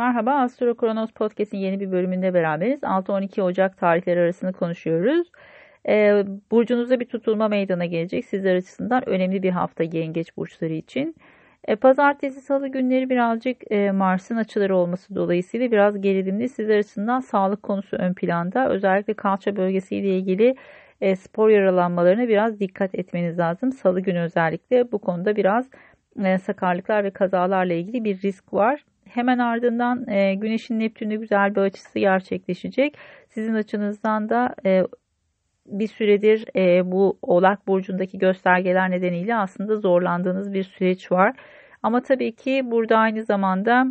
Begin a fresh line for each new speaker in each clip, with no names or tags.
Merhaba, Astro Kronos Podcast'in yeni bir bölümünde beraberiz. 6-12 Ocak tarihleri arasını konuşuyoruz. Ee, burcunuzda bir tutulma meydana gelecek. Sizler açısından önemli bir hafta yengeç burçları için. E, pazartesi, salı günleri birazcık e, Mars'ın açıları olması dolayısıyla biraz gerilimli. Sizler açısından sağlık konusu ön planda. Özellikle kalça bölgesiyle ilgili e, spor yaralanmalarına biraz dikkat etmeniz lazım. Salı günü özellikle bu konuda biraz e, sakarlıklar ve kazalarla ilgili bir risk var. Hemen ardından e, Güneş'in Neptün'de güzel bir açısı gerçekleşecek. Sizin açınızdan da e, bir süredir e, bu Oğlak Burcu'ndaki göstergeler nedeniyle aslında zorlandığınız bir süreç var. Ama tabii ki burada aynı zamanda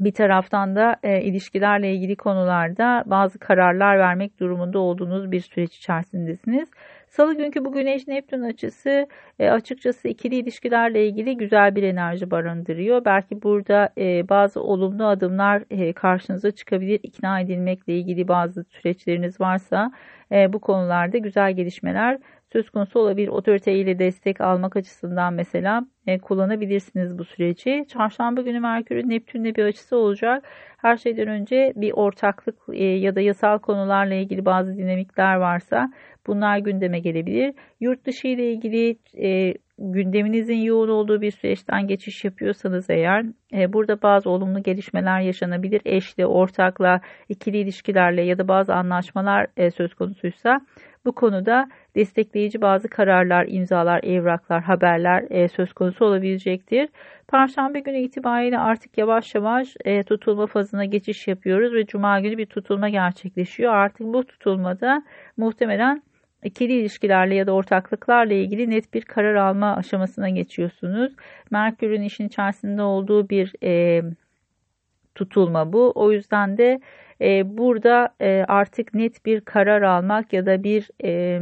bir taraftan da e, ilişkilerle ilgili konularda bazı kararlar vermek durumunda olduğunuz bir süreç içerisindesiniz. Salı günkü bu Güneş Neptün açısı e, açıkçası ikili ilişkilerle ilgili güzel bir enerji barındırıyor. Belki burada e, bazı olumlu adımlar e, karşınıza çıkabilir. İkna edilmekle ilgili bazı süreçleriniz varsa e, bu konularda güzel gelişmeler söz konusu olabilir. Otoriteyle destek almak açısından mesela e, kullanabilirsiniz bu süreci. Çarşamba günü Merkür'ün Neptün'le bir açısı olacak. Her şeyden önce bir ortaklık e, ya da yasal konularla ilgili bazı dinamikler varsa bunlar gündeme gelebilir. Yurt dışı ile ilgili e, gündeminizin yoğun olduğu bir süreçten geçiş yapıyorsanız eğer e, burada bazı olumlu gelişmeler yaşanabilir. Eşle, ortakla, ikili ilişkilerle ya da bazı anlaşmalar e, söz konusuysa bu konuda destekleyici bazı kararlar, imzalar, evraklar, haberler e, söz konusu olabilecektir. Perşembe günü itibariyle artık yavaş yavaş e, tutulma fazına geçiş yapıyoruz ve cuma günü bir tutulma gerçekleşiyor. Artık bu tutulmada muhtemelen ikili ilişkilerle ya da ortaklıklarla ilgili net bir karar alma aşamasına geçiyorsunuz. Merkür'ün işin içerisinde olduğu bir e, tutulma bu. O yüzden de e, burada e, artık net bir karar almak ya da bir e,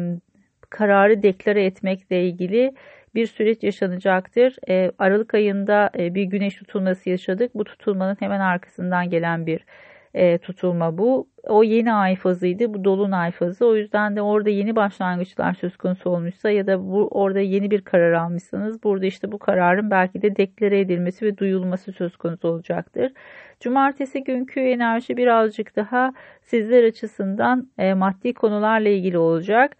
kararı deklare etmekle ilgili bir süreç yaşanacaktır. E, Aralık ayında bir güneş tutulması yaşadık. Bu tutulmanın hemen arkasından gelen bir e, tutulma bu. O yeni ay fazıydı. Bu dolunay fazı. O yüzden de orada yeni başlangıçlar söz konusu olmuşsa ya da bu orada yeni bir karar almışsanız burada işte bu kararın belki de deklare edilmesi ve duyulması söz konusu olacaktır. Cumartesi günkü enerji birazcık daha sizler açısından e, maddi konularla ilgili olacak.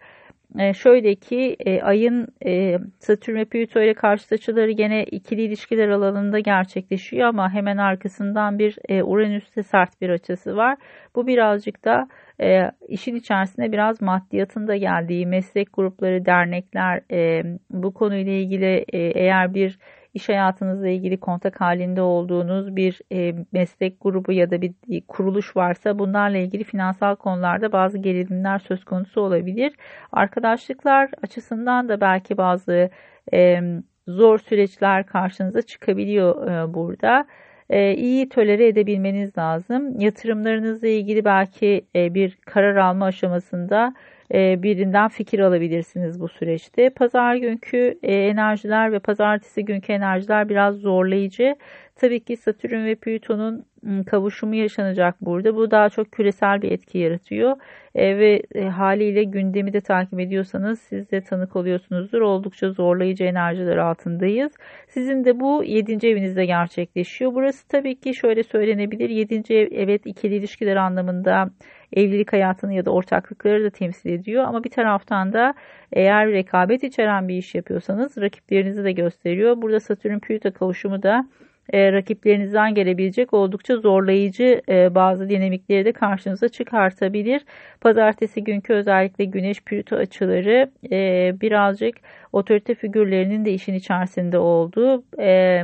E, şöyle ki e, ayın e, Satürn ve Plüto ile karşı açıları gene ikili ilişkiler alanında gerçekleşiyor ama hemen arkasından bir e, Uranüs'te sert bir açısı var. Bu birazcık da e, işin içerisinde biraz maddiyatın da geldiği meslek grupları, dernekler e, bu konuyla ilgili e, eğer bir iş hayatınızla ilgili kontak halinde olduğunuz bir e, meslek grubu ya da bir kuruluş varsa bunlarla ilgili finansal konularda bazı gerilimler söz konusu olabilir. Arkadaşlıklar açısından da belki bazı e, zor süreçler karşınıza çıkabiliyor e, burada. E, iyi tolere edebilmeniz lazım. Yatırımlarınızla ilgili belki e, bir karar alma aşamasında e, birinden fikir alabilirsiniz bu süreçte. Pazar günkü e, enerjiler ve pazartesi günkü enerjiler biraz zorlayıcı. Tabii ki Satürn ve Plüton'un ıı, kavuşumu yaşanacak burada. Bu daha çok küresel bir etki yaratıyor. E, ve e, haliyle gündemi de takip ediyorsanız siz de tanık oluyorsunuzdur. Oldukça zorlayıcı enerjiler altındayız. Sizin de bu 7. evinizde gerçekleşiyor. Burası tabii ki şöyle söylenebilir. 7. ev evet ikili ilişkiler anlamında evlilik hayatını ya da ortaklıkları da temsil ediyor. Ama bir taraftan da eğer rekabet içeren bir iş yapıyorsanız rakiplerinizi de gösteriyor. Burada Satürn Plüto kavuşumu da e, rakiplerinizden gelebilecek oldukça zorlayıcı e, bazı dinamikleri de karşınıza çıkartabilir. Pazartesi günkü özellikle Güneş Plüto açıları e, birazcık otorite figürlerinin de işin içerisinde olduğu e,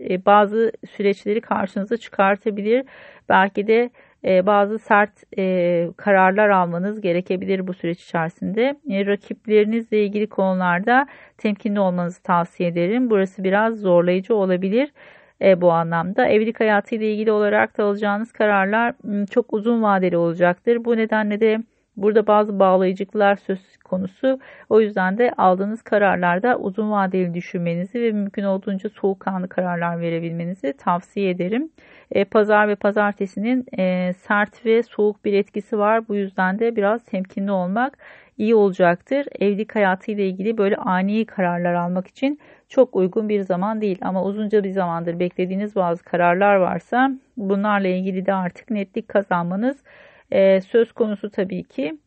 e, bazı süreçleri karşınıza çıkartabilir. Belki de e, bazı sert e, kararlar almanız gerekebilir bu süreç içerisinde. Rakiplerinizle ilgili konularda temkinli olmanızı tavsiye ederim. Burası biraz zorlayıcı olabilir e, bu anlamda. Evlilik hayatı ile ilgili olarak da alacağınız kararlar çok uzun vadeli olacaktır. Bu nedenle de burada bazı bağlayıcılıklar söz konusu. O yüzden de aldığınız kararlarda uzun vadeli düşünmenizi ve mümkün olduğunca soğukkanlı kararlar verebilmenizi tavsiye ederim. E, pazar ve pazartesinin e, sert ve soğuk bir etkisi var. Bu yüzden de biraz temkinli olmak iyi olacaktır. Evlilik hayatı ile ilgili böyle ani kararlar almak için çok uygun bir zaman değil ama uzunca bir zamandır beklediğiniz bazı kararlar varsa bunlarla ilgili de artık netlik kazanmanız e, söz konusu tabii ki.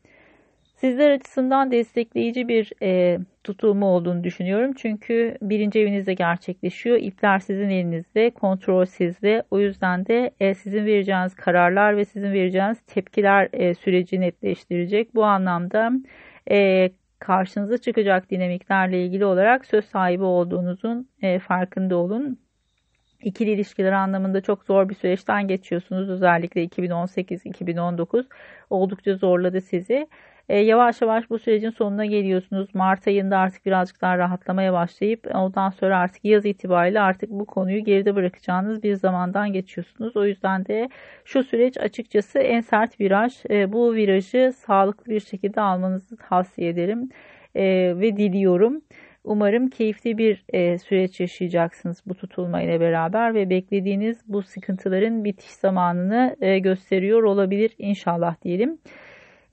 Sizler açısından destekleyici bir e, tutulma olduğunu düşünüyorum. Çünkü birinci evinizde gerçekleşiyor. İpler sizin elinizde, kontrol sizde. O yüzden de e, sizin vereceğiniz kararlar ve sizin vereceğiniz tepkiler e, süreci netleştirecek. Bu anlamda e, karşınıza çıkacak dinamiklerle ilgili olarak söz sahibi olduğunuzun e, farkında olun. İkili ilişkiler anlamında çok zor bir süreçten geçiyorsunuz. Özellikle 2018-2019 oldukça zorladı sizi. E, yavaş yavaş bu sürecin sonuna geliyorsunuz. Mart ayında artık birazcık daha rahatlamaya başlayıp ondan sonra artık yaz itibariyle artık bu konuyu geride bırakacağınız bir zamandan geçiyorsunuz. O yüzden de şu süreç açıkçası en sert viraj. E, bu virajı sağlıklı bir şekilde almanızı tavsiye ederim e, ve diliyorum. Umarım keyifli bir e, süreç yaşayacaksınız bu tutulma ile beraber ve beklediğiniz bu sıkıntıların bitiş zamanını e, gösteriyor olabilir inşallah diyelim.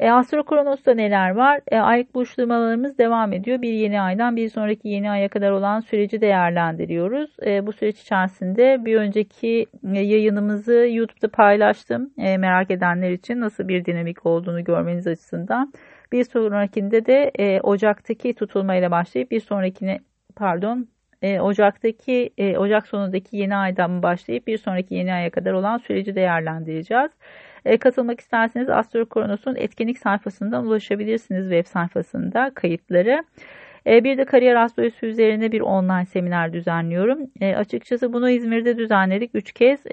E, Astro Kronos'ta neler var? E, aylık burçlamalarımız devam ediyor. Bir yeni aydan bir sonraki yeni aya kadar olan süreci değerlendiriyoruz. E, bu süreç içerisinde bir önceki e, yayınımızı YouTube'da paylaştım. E, merak edenler için nasıl bir dinamik olduğunu görmeniz açısından. Bir sonrakinde de e, Ocak'taki tutulmayla başlayıp bir sonrakine pardon e, Ocak'taki e, Ocak sonundaki yeni aydan başlayıp bir sonraki yeni aya kadar olan süreci değerlendireceğiz. E, katılmak isterseniz Astro Kronos'un etkinlik sayfasından ulaşabilirsiniz web sayfasında kayıtları. E, bir de kariyer astrolojisi üzerine bir online seminer düzenliyorum. E, açıkçası bunu İzmir'de düzenledik 3 kez.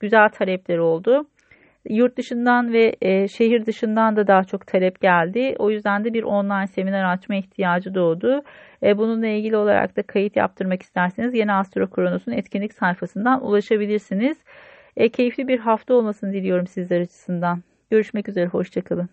Güzel talepler oldu. Yurt dışından ve şehir dışından da daha çok talep geldi. O yüzden de bir online seminer açma ihtiyacı doğdu. Bununla ilgili olarak da kayıt yaptırmak isterseniz yeni Astro Kronos'un etkinlik sayfasından ulaşabilirsiniz. E, keyifli bir hafta olmasını diliyorum sizler açısından. Görüşmek üzere, hoşçakalın.